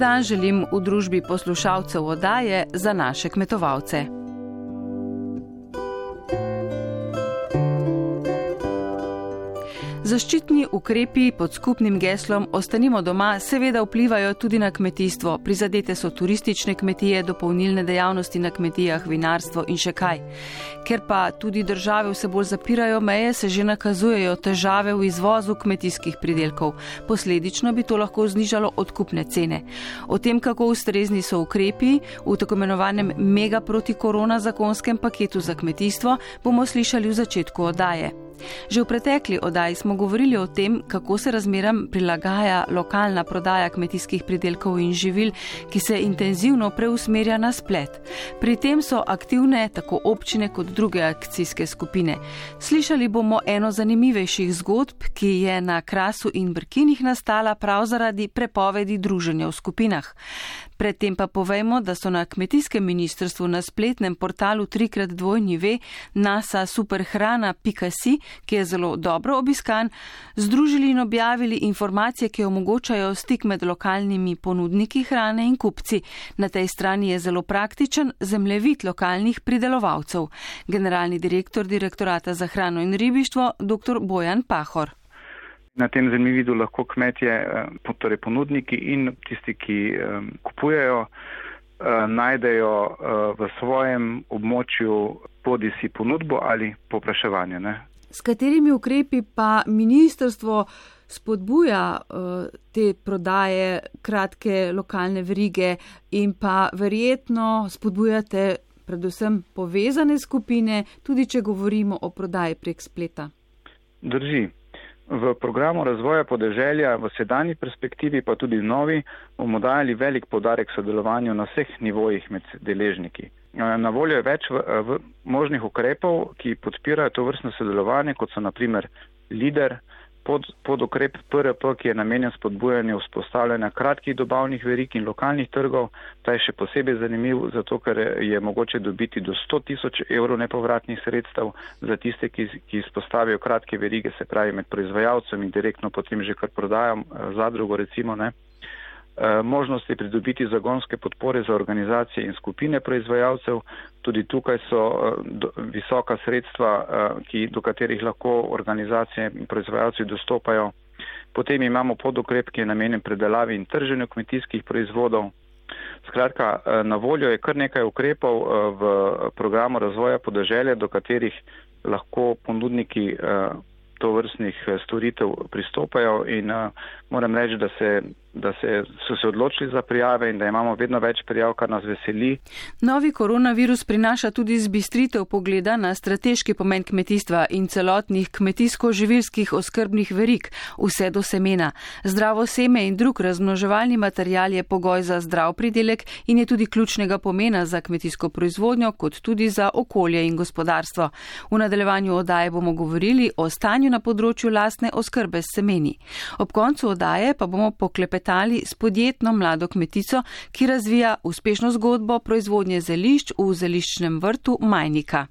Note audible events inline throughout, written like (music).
Dober dan želim v družbi poslušalcev oddaje za naše kmetovalce. Zaščitni ukrepi pod skupnim geslom Ostanimo doma seveda vplivajo tudi na kmetijstvo. Prizadete so turistične kmetije, dopolnilne dejavnosti na kmetijah, vinarstvo in še kaj. Ker pa tudi države vse bolj zapirajo meje, se že nakazujejo težave v izvozu kmetijskih pridelkov. Posledično bi to lahko znižalo odkupne cene. O tem, kako ustrezni so ukrepi v tako imenovanem mega proti korona zakonskem paketu za kmetijstvo, bomo slišali v začetku oddaje. Že v pretekli oddaji smo govorili o tem, kako se razmeram prilagaja lokalna prodaja kmetijskih pridelkov in živil, ki se intenzivno preusmerja na splet. Pri tem so aktivne tako občine kot druge akcijske skupine. Slišali bomo eno zanimivejših zgodb, ki je na Krasu in Brkinih nastala prav zaradi prepovedi druženja v skupinah. Predtem pa povejmo, da so na kmetijskem ministrstvu na spletnem portalu trikrat dvojni ve nasa superhrana.si, ki je zelo dobro obiskan, združili in objavili informacije, ki omogočajo stik med lokalnimi ponudniki hrane in kupci. Na tej strani je zelo praktičen zemljevid lokalnih pridelovalcev. Generalni direktor direktorata za hrano in ribištvo, dr. Bojan Pahor. Na tem zemljevidu lahko kmetje, eh, torej ponudniki in tisti, ki eh, kupujejo, eh, najdejo v svojem območju bodi si ponudbo ali popraševanje. Ne? S katerimi ukrepi pa ministrstvo spodbuja te prodaje kratke lokalne verige in pa verjetno spodbujate predvsem povezane skupine, tudi če govorimo o prodaji prek spleta? Drži. V programu razvoja podeželja v sedanji perspektivi pa tudi novi bomo dajali velik podarek sodelovanju na vseh nivojih med deležniki. Na voljo je več v, v možnih ukrepov, ki podpirajo to vrstno sodelovanje, kot so naprimer LIDER, pod, pod ukrep PRP, ki je namenjen spodbujanju vzpostavljanja kratkih dobavnih verik in lokalnih trgov. Ta je še posebej zanimiv, zato ker je mogoče dobiti do 100 tisoč evrov nepovratnih sredstev za tiste, ki, ki izpostavijo kratke verige, se pravi med proizvajalcem in direktno potem že kar prodajam eh, zadrugo recimo. Ne. Eh, možnosti pridobiti zagonske podpore za organizacije in skupine proizvajalcev. Tudi tukaj so eh, visoka sredstva, eh, ki, do katerih lahko organizacije in proizvajalci dostopajo. Potem imamo podokrep, ki je namenjen predelavi in trženju kmetijskih proizvodov. Skratka, na voljo je kar nekaj ukrepov v programu razvoja podeželja, do katerih lahko ponudniki to vrstnih storitev pristopajo in moram reči, da se da se, so se odločili za prijave in da imamo vedno več prijav, kar nas veseli. Novi koronavirus prinaša tudi zbistritev pogleda na strateški pomen kmetijstva in celotnih kmetijsko-živilskih oskrbnih verik, vse do semena. Zdravo seme in drug razmnoževalni material je pogoj za zdrav pridelek in je tudi ključnega pomena za kmetijsko proizvodnjo, kot tudi za okolje in gospodarstvo. V nadaljevanju odaje bomo govorili o stanju na področju lastne oskrbe s semeni. Ob koncu odaje pa bomo poklepetali poklepetali s podjetno mlado kmetico, ki razvija uspešno zgodbo proizvodnje zelišč v zeliščnem vrtu Majnika.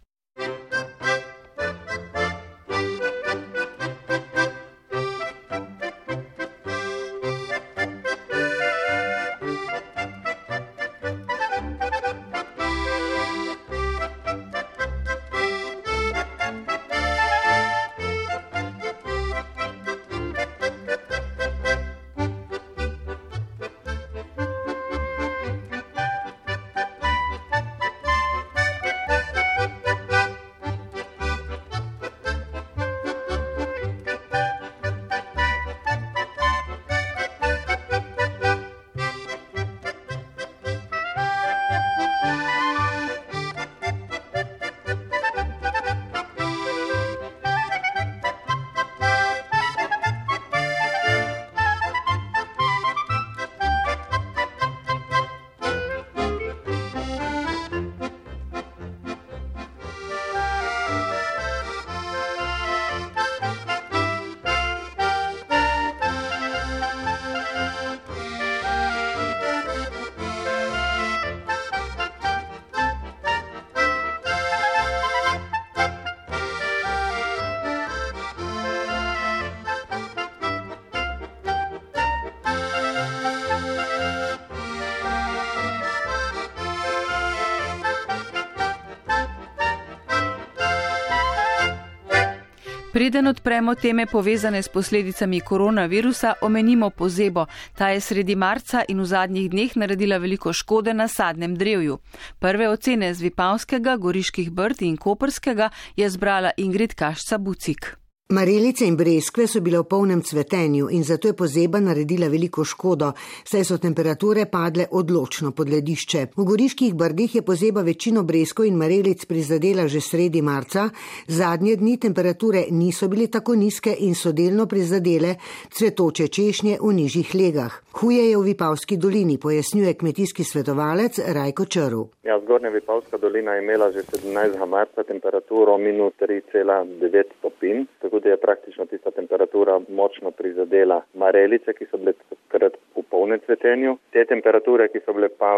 Preden odpremo teme povezane s posledicami koronavirusa, omenimo pozebo. Ta je sredi marca in v zadnjih dneh naredila veliko škode na sadnem drevju. Prve ocene z Vipavskega, Goriških brd in Koperskega je zbrala Ingrid Kašca Bucik. Marelice in breskve so bile v polnem cvetenju in zato je pozeba naredila veliko škodo, saj so temperature padle odločno pod ledišče. V goriških brdih je pozeba večino breskov in marelic prizadela že sredi marca, zadnje dni temperature niso bile tako nizke in so delno prizadele cvetoče češnje v nižjih legah. Huje je v Vipavski dolini, pojasnjuje kmetijski svetovalec Rajko Črv. Ja, zgornja Vipavska dolina je imela že 17. marca temperaturo minus 3,9 stopinj tudi je praktično tista temperatura močno prizadela marelice, ki so bile takrat v polnem cvetenju. Te temperature, ki so bile pa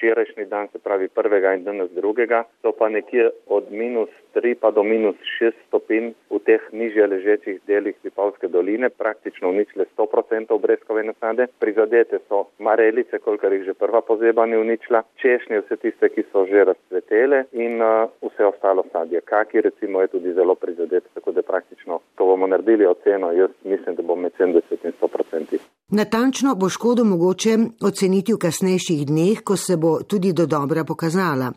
včerajšnji dan, se pravi prvega in danes drugega, so pa nekje od minus 3 pa do minus 6 stopinj v teh nižje ležečih delih Vipavske doline, praktično uničile 100% breskove nasade. Prizadete so marelice, kolikor jih že prva pozeba ni uničila, češnje vse tiste, ki so že razcvetele in uh, vse ostalo sadje. Kaki recimo je tudi zelo prizadet, tako da praktično ko bomo naredili oceno, jaz mislim, da bo med 70 in 100 procenti. Natančno bo škodo mogoče oceniti v kasnejših dneh, ko se bo tudi do dobra pokazala.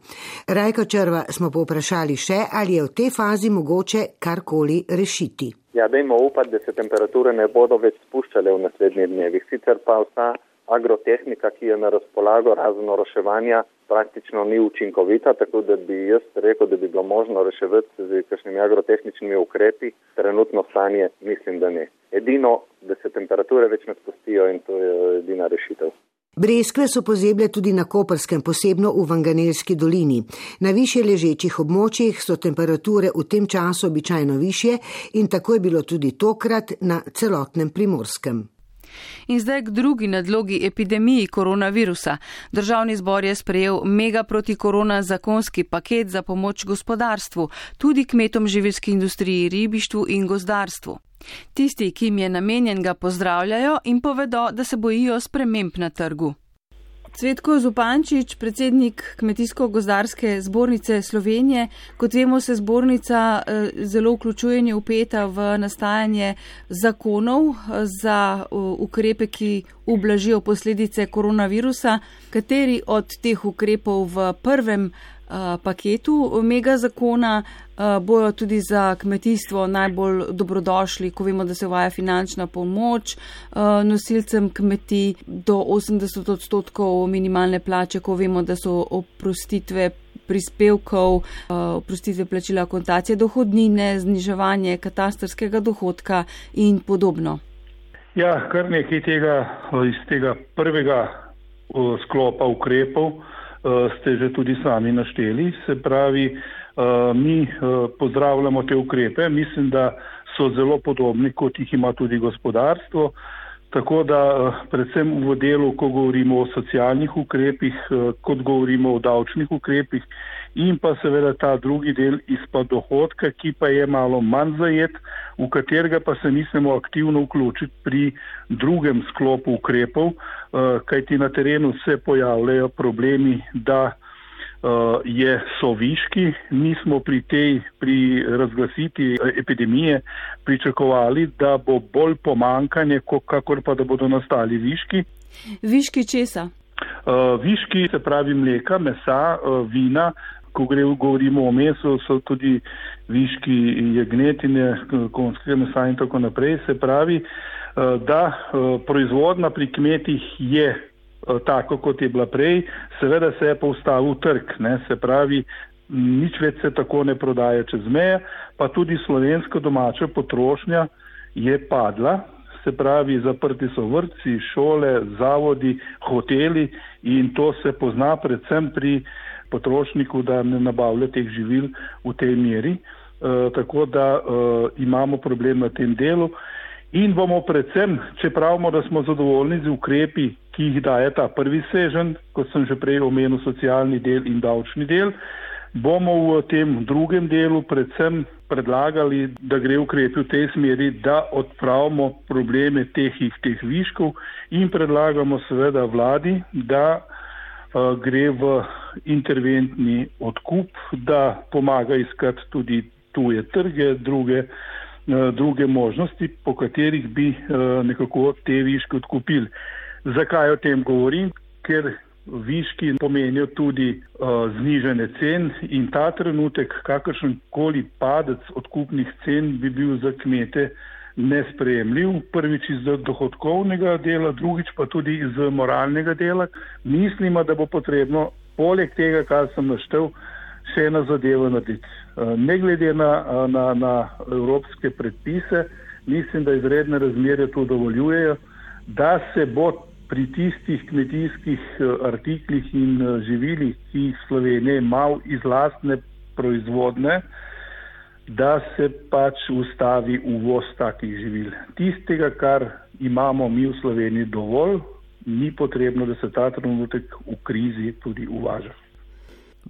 Rajko Črva smo povprašali še, ali je v tej fazi mogoče karkoli rešiti. Ja, dajmo upati, da se temperature ne bodo več spuščale v naslednjih dnevih. Sicer pa vsa agrotehnika, ki je na razpolago razen oroševanja, praktično ni učinkovita, tako da bi jaz rekel, da bi bilo možno reševati z kakšnimi agrotehničnimi ukrepi. Trenutno stanje mislim, da ne. Edino, da se temperature več ne spustijo in to je edina rešitev. Breskve so pozeble tudi na Koperskem, posebno v Vanganelski dolini. Na više ležečih območjih so temperature v tem času običajno više in tako je bilo tudi tokrat na celotnem primorskem. In zdaj k drugi nadlogi epidemiji koronavirusa. Državni zbor je sprejel mega protikorona zakonski paket za pomoč gospodarstvu, tudi kmetom živilski industriji, ribištvu in gozdarstvu. Tisti, ki jim je namenjen, ga pozdravljajo in povedo, da se bojijo sprememb na trgu. Cvetko Zupančič, predsednik Kmetijsko-gozdarske zbornice Slovenije. Kot vemo, se zbornica eh, zelo vključuje in je upeta v nastajanje zakonov eh, za eh, ukrepe, ki ublažijo posledice koronavirusa. Kateri od teh ukrepov v prvem paketu mega zakona bojo tudi za kmetijstvo najbolj dobrodošli, ko vemo, da se uvaja finančna pomoč nosilcem kmetij do 80 odstotkov minimalne plače, ko vemo, da so oprostitve prispevkov, oprostitve plačila kontacije dohodnine, zniževanje katastarskega dohodka in podobno. Ja, kar nekaj tega iz tega prvega sklopa ukrepov. Eh, ste že tudi sami našteli. Se pravi, eh, mi eh, pozdravljamo te ukrepe, mislim, da so zelo podobni, kot jih ima tudi gospodarstvo. Tako da predvsem v delu, ko govorimo o socialnih ukrepih, kot govorimo o davčnih ukrepih in pa seveda ta drugi del izpad dohodka, ki pa je malo manj zajet, v katerega pa se mislimo aktivno vključiti pri drugem sklopu ukrepov, eh, kajti na terenu se pojavljajo problemi, da eh, je so viški. Mi smo pri tej, pri razglasiti epidemije pričakovali, da bo bolj pomankanje, kakor pa da bodo nastali viški. Viški česa? Uh, viški, se pravi mleka, mesa, uh, vina, ko gre, govorimo o mesu, so tudi viški jagnetine, konjskega mesa in tako naprej. Se pravi, eh, da eh, proizvodna pri kmetih je eh, tako, kot je bila prej, seveda se je pa ustavil trg, ne? se pravi, nič več se tako ne prodaja čez meje, pa tudi slovenska domača potrošnja je padla. Se pravi, zaprti so vrtci, šole, zavodi, hoteli in to se pozna predvsem pri uh, potrošniku, da ne nabavlja teh živil v tej meri. Uh, tako da uh, imamo problem na tem delu in bomo predvsem, če pravimo, da smo zadovoljni z ukrepi, ki jih daje ta prvi sežen, kot sem že prej omenil, socialni del in davčni del, bomo v tem drugem delu predvsem predlagali, da gre ukrepi v tej smeri, da odpravimo probleme teh, teh viškov in predlagamo seveda vladi, da gre v interventni odkup, da pomaga iskati tudi tuje trge, druge druge možnosti, po katerih bi nekako te viške odkupili. Zakaj o tem govorim? Ker viški pomenijo tudi znižene cen in ta trenutek, kakršen koli padec odkupnih cen bi bil za kmete nesprejemljiv, prvič iz dohodkovnega dela, drugič pa tudi iz moralnega dela. Mislimo, da bo potrebno poleg tega, kar sem naštel, še ena zadeva narediti. Eh, ne glede na, na, na evropske predpise, mislim, da izredne razmere to dovoljujejo, da se bo pri tistih kmetijskih eh, artiklih in eh, živilih, ki jih Slovenija ima iz lastne proizvodne, da se pač ustavi uvoz takih živil. Tistega, kar imamo mi v Sloveniji dovolj, ni potrebno, da se ta trenutek v krizi tudi uvaža.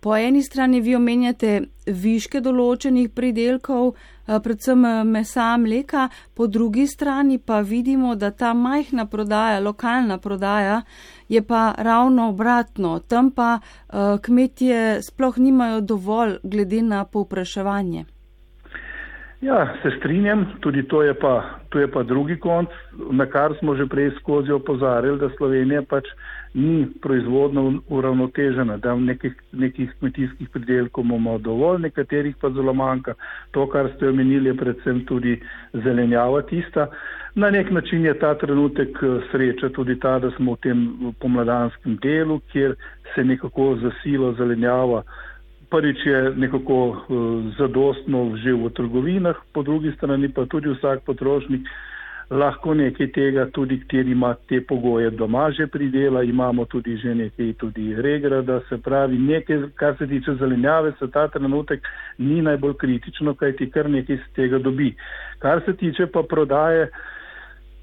Po eni strani vi omenjate viške določenih pridelkov, eh, predvsem eh, mesa, mleka, po drugi strani pa vidimo, da ta majhna prodaja, lokalna prodaja, je pa ravno obratno. Tam pa uh, kmetje sploh nimajo dovolj glede na povpraševanje. Ja, se strinjam, tudi to je, pa, to je pa drugi konc, na kar smo že prej skozi opozarjali, da Slovenija pač ni proizvodno uravnotežena, da nekih, nekih kmetijskih pridelkov imamo dovolj, nekaterih pa zelo manjka. To, kar ste omenili, je predvsem tudi zelenjava tista. Na nek način je ta trenutek eh, sreča tudi ta, da smo v tem pomladanskem delu, kjer se nekako zasilo zelenjava prvič je nekako uh, zadostno že v trgovinah, po drugi strani pa tudi vsak potrošnik lahko nekaj tega, tudi kjer ima te pogoje doma že pridela, imamo tudi že nekaj tudi regrada, se pravi nekaj, kar se tiče zelenjave, se ta trenutek ni najbolj kritično, kaj ti kar nekaj z tega dobi. Kar se tiče pa prodaje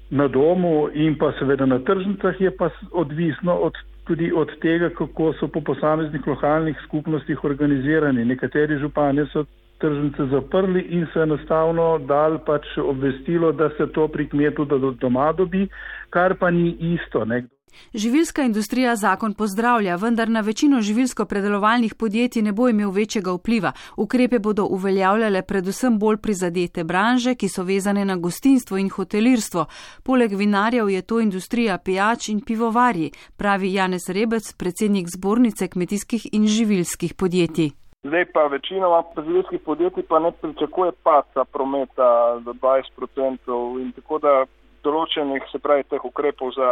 na domu in pa seveda na tržnicah, je pa odvisno od tudi od tega, kako so po posameznih lokalnih skupnostih organizirani. Nekateri župani so tržnice zaprli in so enostavno dal pač obvestilo, da se to pri kmetu doma dobi, kar pa ni isto. Ne. Živilska industrija zakon pozdravlja, vendar na večino živilsko-predelovalnih podjetij ne bo imel večjega vpliva. Ukrepe bodo uveljavljale predvsem bolj prizadete branže, ki so vezane na gostinstvo in hotelirstvo. Poleg vinarjev je to industrija pijač in pivovarji, pravi Janez Rebec, predsednik zbornice kmetijskih in živilskih podjetij. Zdaj pa večinoma živilskih podjetij pa ne pričakuje paca prometa do 20% in tako da določenih se pravi teh ukrepov za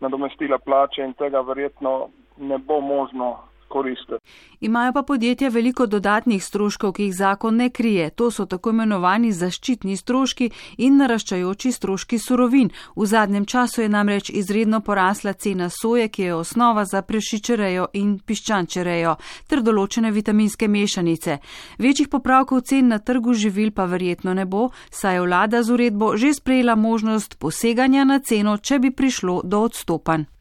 nadomestila plače in tega verjetno ne bo možno koristiti. Imajo pa podjetja veliko dodatnih stroškov, ki jih zakon ne krije. To so tako imenovani zaščitni stroški in naraščajoči stroški surovin. V zadnjem času je namreč izredno porasla cena soje, ki je osnova za prešičerejo in piščančerejo, ter določene vitaminske mešanice. Večjih popravkov cen na trgu živil pa verjetno ne bo, saj je vlada z uredbo že sprejela možnost poseganja na ceno, če bi prišlo do odstopanj.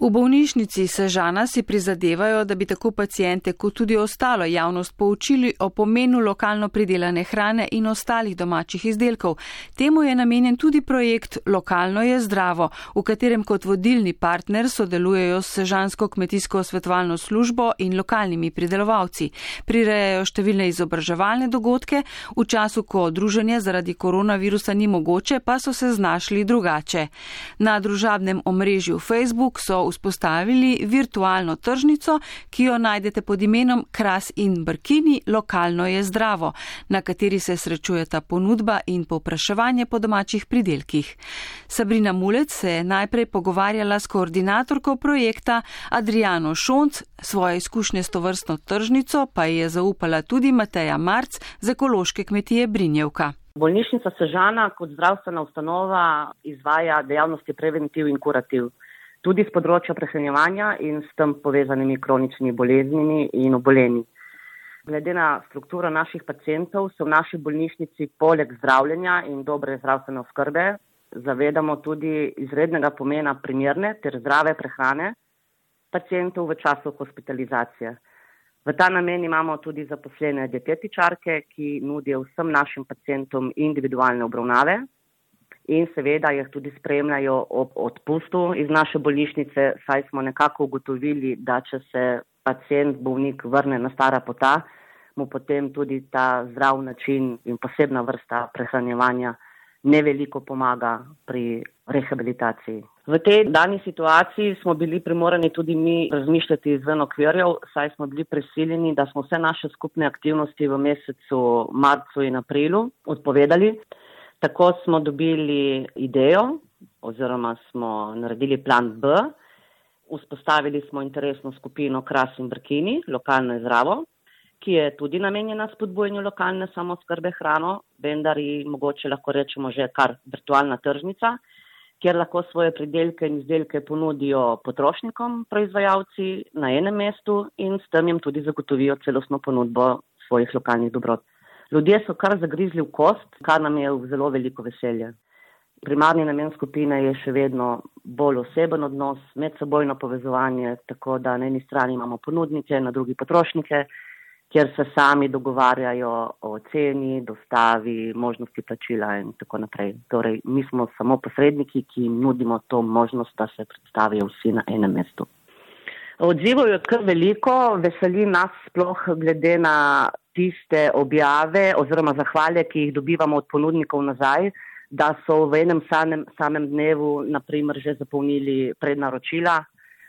V bolnišnici Sežana si prizadevajo, da bi tako pacijente kot tudi ostalo javnost poučili o pomenu lokalno pridelane hrane in ostalih domačih izdelkov. Temu je namenjen tudi projekt Lokalno je zdravo, v katerem kot vodilni partner sodelujejo s Sežansko kmetijsko svetovalno službo in lokalnimi pridelovalci. Prirejajo številne izobraževalne dogodke, v času, ko druženje zaradi koronavirusa ni mogoče, pa so se znašli drugače. Na družabnem omrežju Facebook so vzpostavili virtualno tržnico, ki jo najdete pod imenom Kras in Brkini, lokalno je zdravo, na kateri se srečujeta ponudba in povpraševanje po domačih pridelkih. Sabrina Mulec se je najprej pogovarjala s koordinatorko projekta Adriano Šonc, svoje izkušnje s to vrstno tržnico pa je zaupala tudi Mateja Marc z ekološke kmetije Brinjevka. Bolnišnica Sežana kot zdravstvena ustanova izvaja dejavnosti preventiv in kurativ tudi z področja prehranjevanja in s tem povezanimi kroničnimi boleznimi in obolenji. Glede na strukturo naših pacijentov se v naši bolnišnici poleg zdravljenja in dobre zdravstvene oskrbe zavedamo tudi izrednega pomena primerne ter zdrave prehrane pacijentov v času hospitalizacije. V ta namen imamo tudi zaposlene dietetičarke, ki nudijo vsem našim pacijentom individualne obravnave, in seveda jih tudi spremljajo ob odpustu iz naše bolnišnice, saj smo nekako ugotovili, da če se pacijent, bolnik vrne na stara pota, mu potem tudi ta zdrav način in posebna vrsta prehranjevanja neveliko pomaga pri rehabilitaciji. V tej dani situaciji smo bili primorani tudi mi razmišljati izven okvirjev, saj smo bili prisiljeni, da smo vse naše skupne aktivnosti v mesecu marcu in aprilu odpovedali. Tako smo dobili idejo oziroma smo naredili plan B. Vzpostavili smo interesno skupino Kras in Brkini, lokalno izravo, ki je tudi namenjena spodbujanju lokalne samoskrbe hrano, vendar ji mogoče lahko rečemo že kar virtualna tržnica, kjer lahko svoje pridelke in izdelke ponudijo potrošnikom, proizvajalci na enem mestu in s tem jim tudi zagotovijo celostno ponudbo svojih lokalnih dobrot. Ljudje so kar zagrizli v kost, kar nam je v zelo veliko veselje. Primarni namen skupine je še vedno bolj oseben odnos, medsebojno povezovanje, tako da na eni strani imamo ponudnike, na drugi potrošnike, kjer se sami dogovarjajo o ceni, dostavi, možnosti plačila in tako naprej. Torej, mi smo samo posredniki, ki jim nudimo to možnost, da se predstavijo vsi na enem mestu. Odzivov je kar veliko, veseli nas sploh glede na tiste objave oziroma zahvale, ki jih dobivamo od ponudnikov nazaj da so v enem samem, samem dnevu naprimer, že zapolnili prednaročila,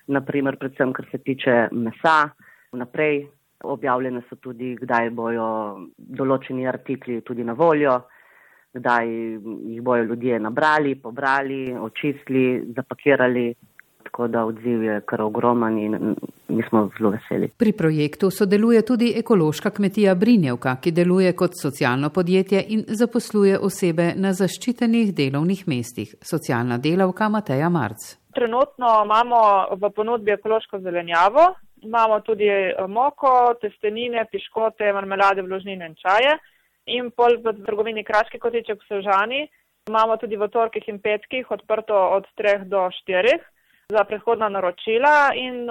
naprimer, predvsem kar se tiče mesa. Vnaprej objavljene so tudi, kdaj bojo določeni artikli tudi na voljo, kdaj jih bojo ljudje nabrali, pobrali, očistili, zapakirali tako da odziv je kar ogroman in mi smo zelo veseli. Pri projektu sodeluje tudi ekološka kmetija Brinjevka, ki deluje kot socialno podjetje in zaposluje osebe na zaščitenih delovnih mestih. Socialna delavka Mateja Marc. Trenutno imamo v ponudbi ekološko zelenjavo, imamo tudi eh, moko, testenine, piškote, marmelade, vložnine in čaje. In pol v trgovini Kraški kotiček v Sežani imamo tudi v torkih in petkih odprto od 3 do 4 za prehodna naročila in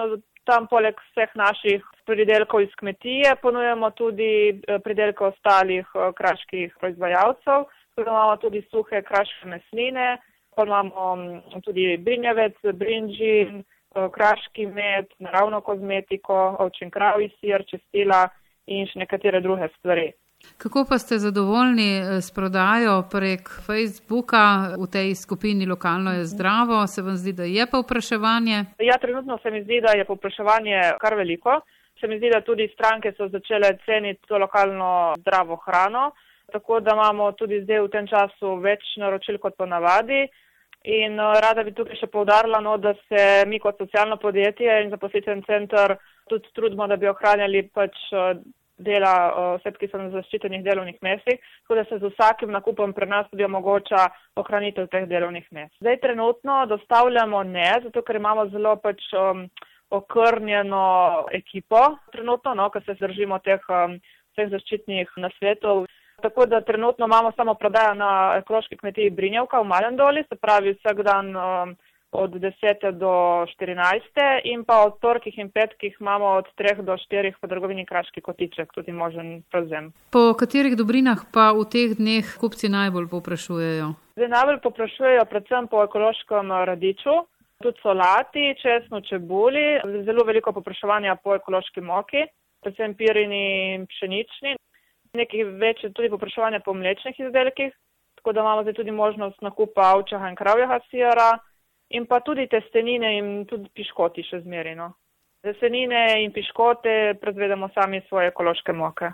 tam poleg vseh naših pridelkov iz kmetije ponujemo tudi eh, pridelke ostalih eh, kraških proizvajalcev. Tukaj imamo tudi suhe kraške mesnine, pa imamo tudi brinjevec, brinžin, kraški med, naravno kozmetiko, ovčin kravi sir, čestila in še nekatere druge stvari. Kako pa ste zadovoljni eh, s prodajo prek Facebooka v tej skupini Lokalno je zdravo? Se vam zdi, da je pa vpraševanje? Ja, trenutno se mi zdi, da je vpraševanje kar veliko. Se mi zdi, da tudi stranke so začele ceniti to lokalno zdravo hrano, tako da imamo tudi zdaj v tem času več naročil kot ponavadi. In eh, rada bi tukaj še povdarila, no, da se mi kot socialno podjetje in zaposlitveni center tudi trudimo, da bi ohranjali pač eh, dela oseb, ki so na zaščitenih delovnih mestih, tako da se z vsakim nakupom pri nas tudi omogoča ohranitev teh delovnih mest. Zdaj trenutno dostavljamo ne, zato ker imamo zelo pač um, okrnjeno ekipo trenutno, no, ker se zdržimo teh um, vseh zaščitnih nasvetov. Tako da trenutno imamo samo prodajo na ekološki kmetiji Brinjevka v Malem doli, se pravi vsak dan um, od 10. do 14. in pa od torkih in petkih imamo od 3. do 4. po trgovini Kraški kotiček tudi možen prevzem. Po katerih dobrinah pa v teh dneh kupci najbolj poprašujejo? Zdaj najbolj poprašujejo predvsem po ekološkem radiču, tudi solati, česno, čebuli, zelo veliko popraševanja po ekološki moki, predvsem pirini in pšenični. Nekaj večje tudi popraševanja po mlečnih izdelkih, tako da imamo zdaj tudi možnost nakupa ovčaha in kravjega sira in pa tudi testenine in tudi piškoti še zmerino. Testenine in piškote proizvedemo sami svoje ekološke moke.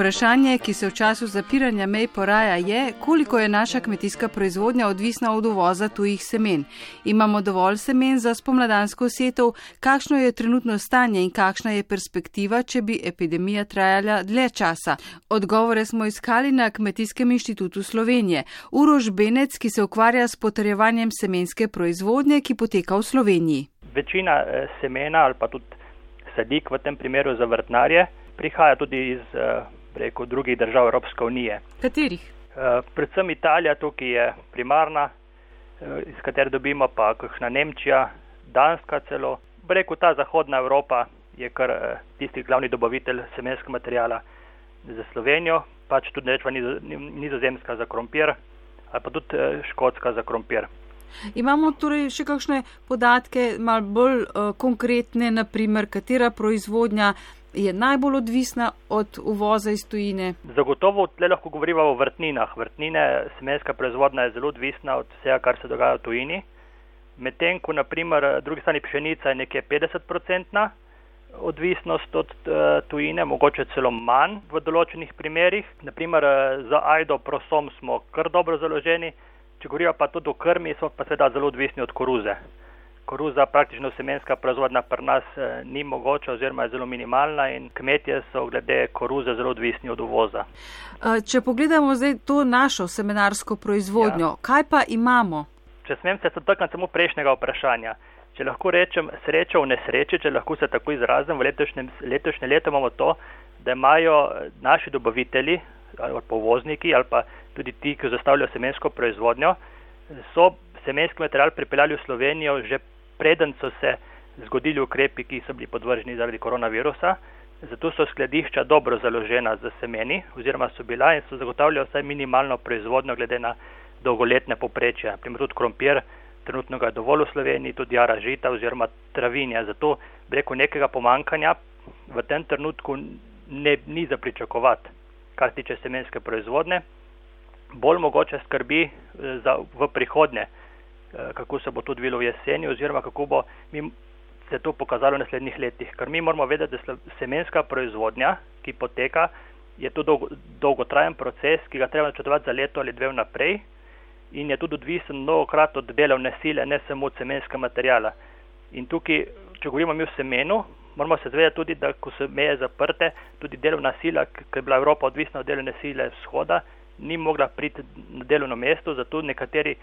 Vprašanje, ki se v času zapiranja mej poraja, je, koliko je naša kmetijska proizvodnja odvisna od uvoza tujih semen. Imamo dovolj semen za spomladansko setov, kakšno je trenutno stanje in kakšna je perspektiva, če bi epidemija trajala dlje časa. Odgovore smo iskali na Kmetijskem inštitutu Slovenije. Urož Benec, ki se ukvarja s potrjevanjem semenske proizvodnje, ki poteka v Sloveniji. Večina eh, semena ali pa tudi sadik v tem primeru za vrtnarje prihaja tudi iz eh, rekel, drugih držav Evropske unije. Katerih? Eh, predvsem Italija, tukaj je primarna, eh, iz katere dobimo pa kakšna Nemčija, Danska celo. Rekel, ta zahodna Evropa je kar tisti glavni dobavitelj semenskega materijala za Slovenijo, pač tudi rečva nizozemska za krompir ali pa tudi škotska za krompir. Imamo torej še kakšne podatke, malo bolj uh, konkretne, naprimer, katera proizvodnja je najbolj odvisna od uvoza iz tujine? Zagotovo tle lahko govorimo o vrtninah. Vrtnine, semenska proizvodnja je zelo odvisna od vsega, kar se dogaja v tujini. Medtem ko naprimer drugi strani pšenica je nekje 50-procentna odvisnost od uh, tujine, mogoče celo manj v določenih primerjih. Naprimer uh, za ajdo prosom smo kar dobro založeni, če govorijo pa tudi o krmi, so pa seveda zelo odvisni od koruze koruza, praktično semenska proizvodnja pri nas eh, ni mogoča oziroma je zelo minimalna in kmetje so glede koruze zelo odvisni od uvoza. Eh, če pogledamo zdaj to našo semenarsko proizvodnjo, ja. kaj pa imamo? Če smem se dotakniti samo prejšnjega vprašanja. Če lahko rečem sreča v nesreči, če lahko se tako izrazim, v letošnjem, letošnje leto imamo to, da imajo naši dobavitelji ali povozniki ali pa tudi ti, ki zastavljajo semensko proizvodnjo, so semenski material pripeljali v Slovenijo že preden so se zgodili ukrepi, ki so bili podvrženi zaradi koronavirusa. Zato so skladišča dobro založena z semeni oziroma so bila in so zagotavljala vsaj minimalno proizvodnjo glede na dolgoletne poprečje. Primer tudi krompir, trenutno ga je dovolj v Sloveniji, tudi jara žita oziroma travinja. Zato preko nekega pomankanja v tem trenutku ne, ni za pričakovati, kar tiče semenske proizvodne. Bolj mogoče skrbi eh, za v prihodnje. Eh, kako se bo to odvilo v jeseni oziroma kako bo se to pokazalo v naslednjih letih. Ker mi moramo vedeti, da semenska proizvodnja, ki poteka, je to dolgo, dolgotrajen proces, ki ga treba načrtovati za leto ali dve vnaprej in je tudi odvisen mnogokrat od delovne sile, ne samo od semenskega materijala. In tukaj, če govorimo mi o semenu, moramo se zavedati tudi, da ko so meje zaprte, tudi delovna sila, ker je bila Evropa odvisna od delovne sile vzhoda, ni mogla priti na delovno mesto, zato nekateri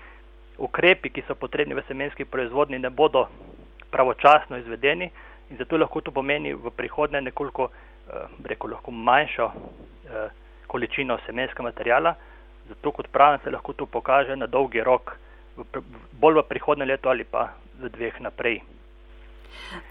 ukrepi, ki so potrebni v semenski proizvodni, ne bodo pravočasno izvedeni in zato lahko to pomeni v prihodnje nekoliko, eh, reko, lahko manjšo eh, količino semenskega materijala. Zato, kot pravim, se lahko to pokaže na dolgi rok, bolj v prihodnje leto ali pa v dveh naprej.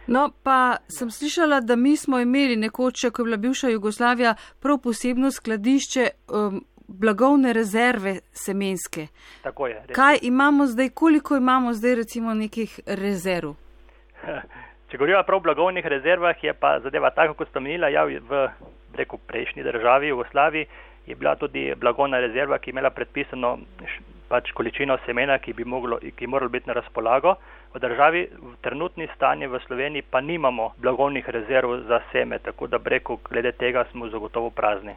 No, pa sem slišala, da mi smo imeli nekoč, ko je bila bivša Jugoslavija, prav posebno skladišče um, blagovne rezerve semenske. Tako je. Res. Kaj imamo zdaj, koliko imamo zdaj recimo nekih rezerv? (laughs) Če govorimo prav o blagovnih rezervah, je pa zadeva tako, kot ste menila, ja, v reku prejšnji državi, Jugoslaviji, je bila tudi blagovna rezerva, ki je imela predpisano pač količino semena, ki bi moglo, ki moralo biti na razpolago. V državi v trenutni stanje v Sloveniji pa nimamo blagovnih rezerv za seme, tako da breko glede tega smo zagotovo prazni.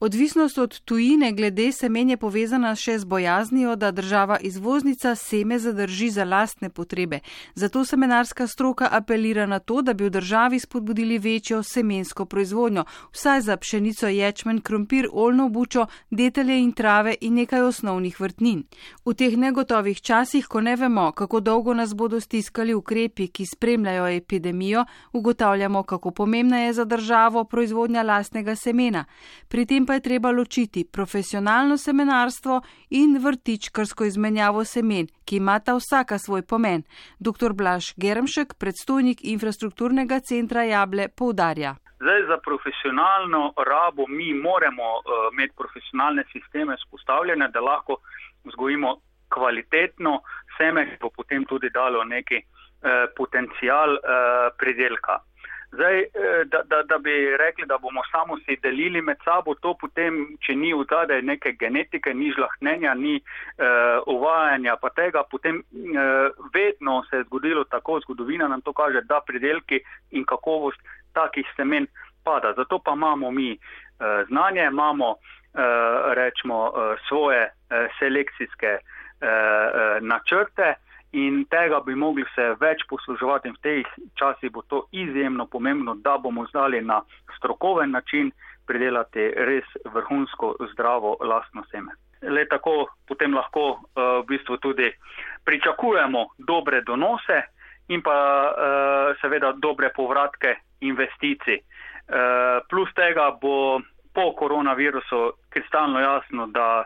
Odvisnost od tujine glede semen je povezana še z bojaznijo, da država izvoznica seme zadrži za lastne potrebe. Zato semenarska stroka apelira na to, da bi v državi spodbudili večjo semensko proizvodnjo, vsaj za pšenico, ječmen, krompir, olno bučo, detelje in trave in nekaj osnovnih vrtnin. V teh negotovih časih, ko ne vemo, kako dolgo nas bodo stiskali ukrepi, ki spremljajo epidemijo, ugotavljamo, kako pomembna je za državo proizvodnja lastnega semena. Pri tem pa je treba ločiti profesionalno semenarstvo in vrtičkarsko izmenjavo semen, ki imata vsaka svoj pomen. Dr. Blaž Germšek, predstojnik infrastrukturnega centra Jable, poudarja. Zdaj, za profesionalno rabo mi moramo uh, imeti profesionalne sisteme spostavljene, da lahko vzgojimo kvalitetno seme, ki bo potem tudi dalo neki uh, potencial uh, predelka. Zdaj, eh, da, da, da bi rekli, da bomo samo si delili med sabo, to potem, če ni v zadej neke genetike, ni žlahnenja, ni uh, uvajanja pa tega, potem uh, vedno se je zgodilo tako, zgodovina nam to kaže, da pridelki in kakovost takih semen pada. Zato pa imamo mi znanje, imamo rečemo svoje selekcijske načrte in tega bi mogli se več posluževati in v teh časih bo to izjemno pomembno, da bomo znali na strokoven način pridelati res vrhunsko zdravo lastno seme. Le tako potem lahko uh, v bistvu tudi pričakujemo dobre donose in pa uh, seveda dobre povratke investicij. Uh, plus tega bo po koronavirusu kristalno jasno, da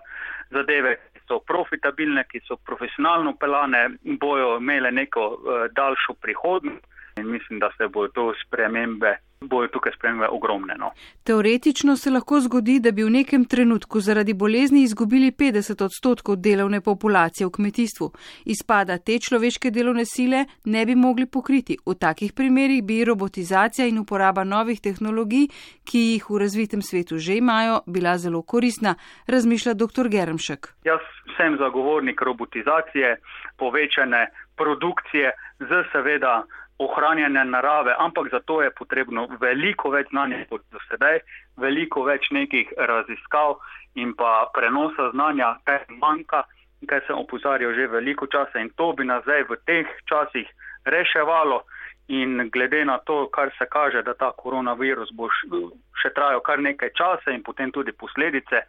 zadeve, so profitabilne, ki so profesionalno pelane, bojo imele neko uh, daljšo prihodnost. In mislim, da se bodo to spremembe bojo tukaj spremembe ogromne. No. Teoretično se lahko zgodi, da bi v nekem trenutku zaradi bolezni izgubili 50 odstotkov delovne populacije v kmetijstvu. Izpada te človeške delovne sile ne bi mogli pokriti. V takih primerjih bi robotizacija in uporaba novih tehnologij, ki jih v razvitem svetu že imajo, bila zelo korisna, razmišlja dr. Germšek. Jaz sem zagovornik robotizacije, povečane produkcije z seveda ohranjanja narave, ampak za to je potrebno veliko več znanja kot do sedaj, veliko več nekih raziskav in pa prenosa znanja, kaj manjka, kaj sem opozarjal že veliko časa. In to bi nas zdaj v teh časih reševalo. In glede na to, kar se kaže, da ta koronavirus bo še trajal kar nekaj časa in potem tudi posledice,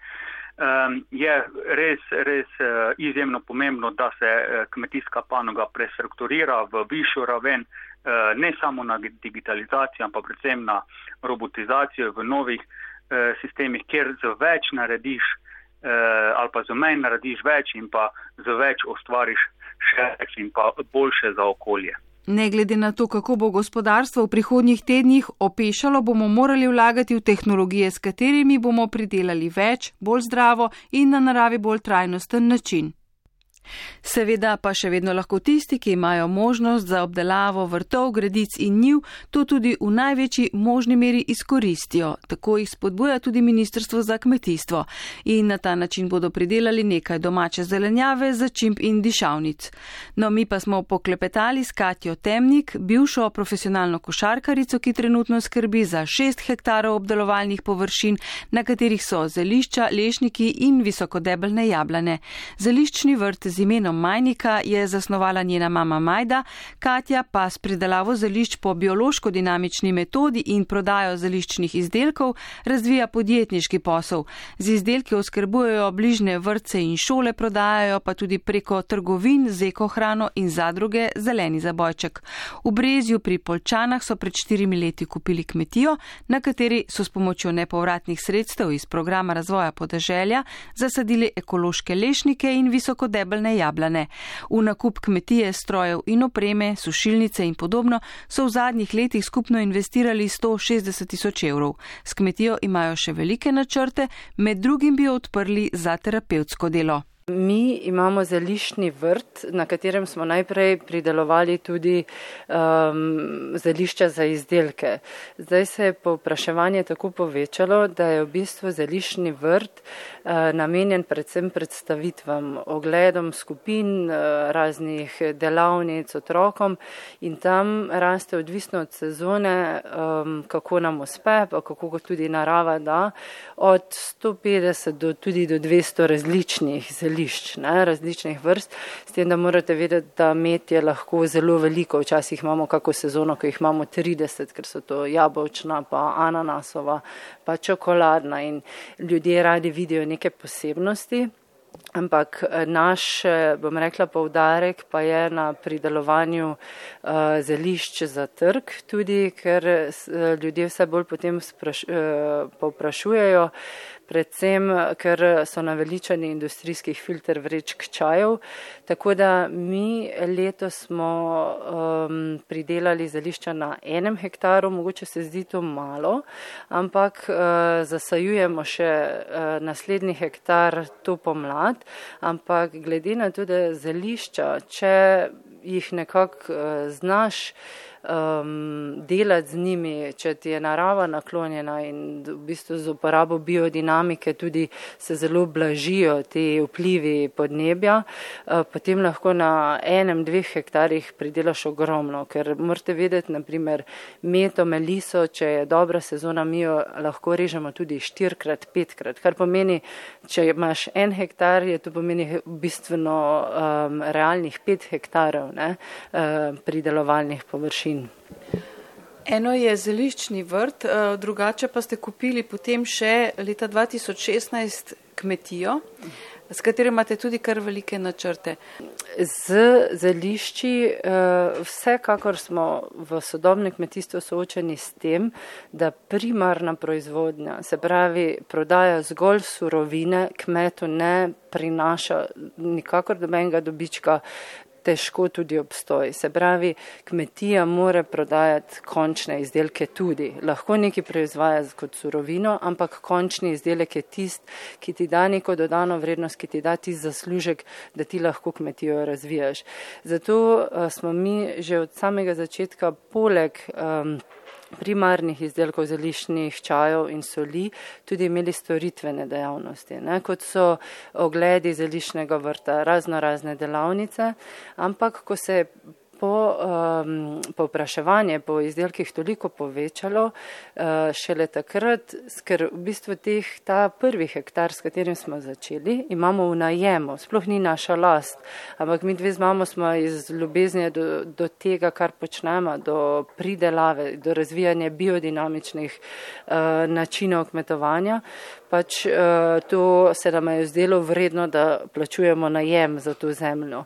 um, je res, res uh, izjemno pomembno, da se uh, kmetijska panoga prestrukturira v višjo raven, Eh, ne samo na digitalizacijo, ampak predvsem na robotizacijo v novih eh, sistemih, kjer z več narediš eh, ali pa z manj narediš več in pa z več ustvariš še več in pa boljše za okolje. Ne glede na to, kako bo gospodarstvo v prihodnjih tednih opešalo, bomo morali vlagati v tehnologije, s katerimi bomo pridelali več, bolj zdravo in na naravi bolj trajnosten način. Seveda pa še vedno lahko tisti, ki imajo možnost za obdelavo vrtov, gredic in njiv, to tudi v največji možni meri izkoristijo. Tako jih spodbuja tudi Ministrstvo za kmetijstvo. In na ta način bodo pridelali nekaj domače zelenjave, začimb in dišavnic. No, mi pa smo poklepetali s Katjo Temnik, bivšo profesionalno košarkarico, ki trenutno skrbi za šest hektarov obdelovalnih površin, na katerih so zelišča, lešniki in visokodebelne jablane. Zeliščni vrt z imenom Majnika je zasnovala njena mama Majda, Katja pa s pridelavo zelišč po biološko-dinamični metodi in prodajo zeliščnih izdelkov razvija podjetniški posel. Z izdelki oskrbujejo bližne vrtce in šole, prodajajo pa tudi preko trgovin z ekohrano in zadruge zeleni zabojček. V Brezju pri Polčanah so pred štirimi leti kupili kmetijo, na kateri so s pomočjo nepovratnih sredstev iz programa razvoja podeželja zasadili ekološke lešnike in visokodebelne zelene jablane. V nakup kmetije, strojev in opreme, sušilnice in podobno so v zadnjih letih skupno investirali 160 tisoč evrov. S kmetijo imajo še velike načrte, med drugim bi jo odprli za terapevtsko delo. Mi imamo zeliščni vrt, na katerem smo najprej pridelovali tudi um, zelišča za izdelke. Zdaj se je povpraševanje tako povečalo, da je v bistvu zeliščni vrt uh, namenjen predvsem predstavitvam, ogledom skupin, uh, raznih delavnic otrokom. In tam raste odvisno od sezone, kako nam uspe, pa kako tudi narava da, od 150 do tudi do 200 različnih zelišč ne, različnih vrst, s tem, da morate vedeti, da med je lahko zelo veliko. Včasih imamo kako sezono, ko jih imamo 30, ker so to jabolčna, pa ananasova, pa čokoladna. In ljudje radi vidijo neke posebnosti. Ampak eh, naš, bom rekla, povdarek pa je na pridelovanju uh, zelišč za trg, tudi ker ljudje vse bolj potem spraš, uh, povprašujejo, predvsem ker so naveličani industrijskih filter vrečk čajev. Tako da mi leto smo um, pridelali zelišča na enem hektaru, mogoče se zdi to malo, ampak uh, zasajujemo še uh, naslednji hektar to pomlad, ampak glede na to, da zelišča, če jih nekako uh, znaš, um, delati z njimi, če ti je narava naklonjena in v bistvu z uporabo biodinamike tudi se zelo blažijo te vplivi podnebja, uh, potem lahko na enem, dveh hektarjih pridelaš ogromno, ker morate vedeti, naprimer, meto, meliso, če je dobra sezona, mi jo lahko režemo tudi štirikrat, petkrat, kar pomeni, če imaš en hektar, je to pomeni bistveno um, realnih pet hektarov ne, uh, pridelovalnih površin. Eno je zeliščni vrt, uh, drugače pa ste kupili potem še leta 2016 kmetijo. S katerim imate tudi kar velike načrte. Z zelišči uh, vsekakor smo v sodobnem kmetijstvu soočeni s tem, da primarna proizvodnja, se pravi prodaja zgolj surovine, kmetu ne prinaša nikakor dobenega dobička, težko tudi obstoj. Se pravi, kmetija mora prodajati končne izdelke tudi. Lahko neki proizvaja kot surovino, ampak končni izdelek je tist, ki ti da neko dodano vrednost, ki ti da tist zaslužek, da ti lahko kmetijo razvijaš. Zato uh, smo mi že od samega začetka poleg um, primarnih izdelkov zeliščnih čajev in soli tudi imeli storitvene dejavnosti, ne, kot so ogledi zeliščnega vrta, razno razne delavnice, ampak ko se je po, um, povpraševanje po izdelkih toliko povečalo, uh, šele takrat, ker v bistvu teh, ta prvi hektar, s katerim smo začeli, imamo v najemu, sploh ni naša last, ampak mi dve z mamo smo iz ljubezni do, do tega, kar počnemo, do pridelave, do razvijanja biodinamičnih uh, načinov kmetovanja, pač uh, to se nam je zdelo vredno, da plačujemo najem za to zemljo.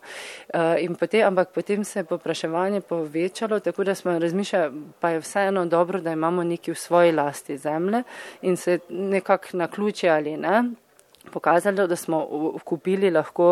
Uh, potem, ampak potem se je popraševanje povečalo, tako da smo razmišljali, pa je vseeno dobro, da imamo neki v svoji lasti zemlje in se nekako na ključe ali ne, pokazalo, da smo kupili lahko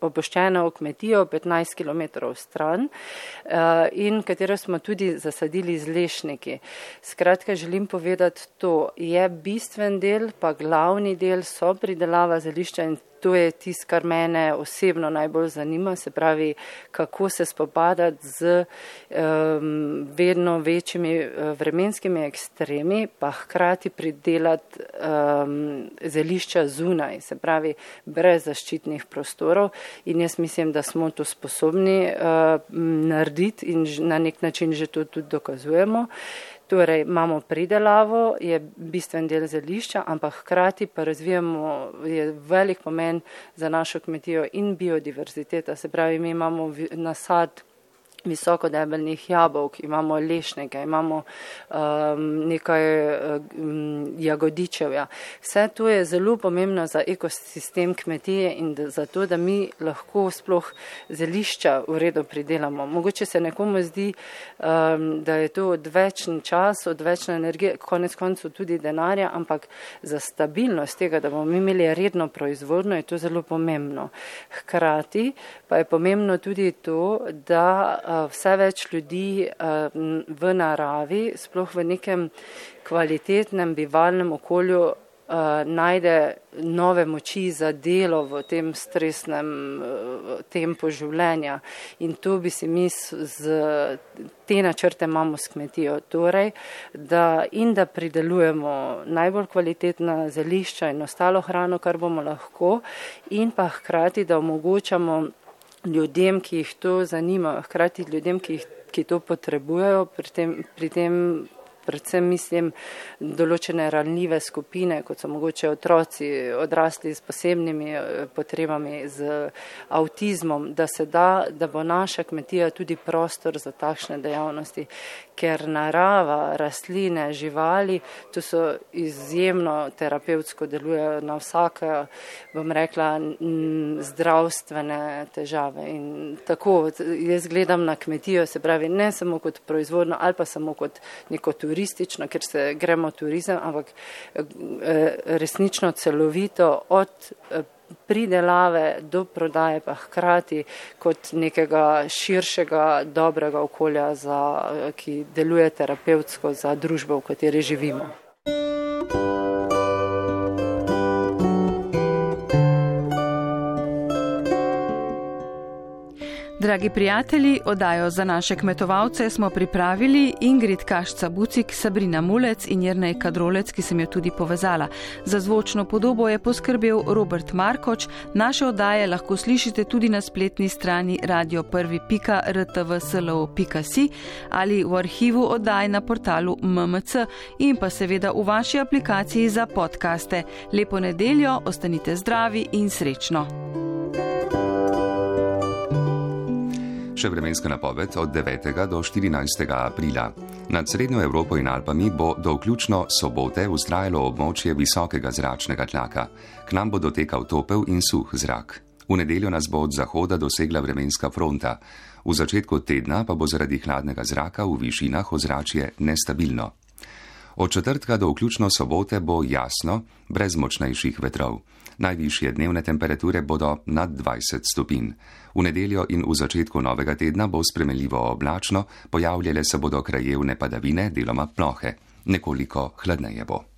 opuščeno kmetijo 15 km stran eh, in katero smo tudi zasadili z lešniki. Skratka, želim povedati, to je bistven del, pa glavni del so pridelava zelišča in to je tisto, kar mene osebno najbolj zanima, se pravi, kako se spopadati z um, vedno večjimi uh, vremenskimi ekstremi, pa hkrati pridelati um, zelišča zunaj, se pravi, brez zaščitnih prostorov. In jaz mislim, da smo to sposobni uh, narediti in na nek način že to tudi dokazujemo. Uh, Torej, imamo pridelavo, je bistven del zelišča, ampak hkrati pa razvijamo, je velik pomen za našo kmetijo in biodiverziteta. Se pravi, mi imamo nasad visokodebelnih jabolk, imamo lešnike, imamo um, nekaj um, jagodičevja. Vse to je zelo pomembno za ekosistem kmetije in za to, da mi lahko sploh zelišča v redu pridelamo. Mogoče se nekomu zdi, um, da je to odvečen čas, odvečna energija, konec koncev tudi denarja, ampak za stabilnost tega, da bomo imeli redno proizvodno, je to zelo pomembno. Hkrati pa je pomembno tudi to, da vse več ljudi v naravi, sploh v nekem kvalitetnem bivalnem okolju, najde nove moči za delo v tem stresnem tempu življenja. In to bi si mi z te načrte imamo s kmetijo. Torej, da in da pridelujemo najbolj kvalitetna zelišča in ostalo hrano, kar bomo lahko, in pa hkrati, da omogočamo ljudem, ki jih to zanima, hkrati ljudem, ki, jih, ki to potrebujejo, pri tem, pri tem predvsem mislim določene ranljive skupine, kot so mogoče otroci, odrasli s posebnimi eh, potrebami, z avtizmom, da se da, da bo naša kmetija tudi prostor za takšne dejavnosti, ker narava, rastline, živali, to so izjemno terapevtsko delujejo na vsake, bom rekla, zdravstvene težave. In tako jaz gledam na kmetijo, se pravi, ne samo kot proizvodno ali pa samo kot neko turistično, turistično, ker se gremo turizem, ampak eh, resnično celovito od eh, pridelave do prodaje pa hkrati kot nekega širšega dobrega okolja, za, eh, ki deluje terapevtsko za družbo, v kateri živimo. Dragi prijatelji, odajo za naše kmetovalce smo pripravili Ingrid Kašca Bucik, Sabrina Mulec in Jrnej Kadrolec, ki sem jo tudi povezala. Za zvočno podobo je poskrbel Robert Markoč. Naše odaje lahko slišite tudi na spletni strani radio1.rtvslo.si ali v arhivu oddaj na portalu MMC in pa seveda v vaši aplikaciji za podkaste. Lepo nedeljo, ostanite zdravi in srečno. Še vremenska napoved od 9. do 14. aprila. Nad Srednjo Evropo in Alpami bo do vključno sobote ustrajalo območje visokega zračnega tlaka. K nam bo dotekal topel in suh zrak. V nedeljo nas bo od zahoda dosegla vremenska fronta. V začetku tedna pa bo zaradi hladnega zraka v višinah ozračje nestabilno. Od četrtka do vključno sobote bo jasno, brez močnejših vetrov. Najvišje dnevne temperature bodo nad 20 stopinj. V nedeljo in v začetku novega tedna bo spremenljivo oblačno, pojavljale se bodo krajevne padavine, deloma plohe. Nekoliko hladneje bo.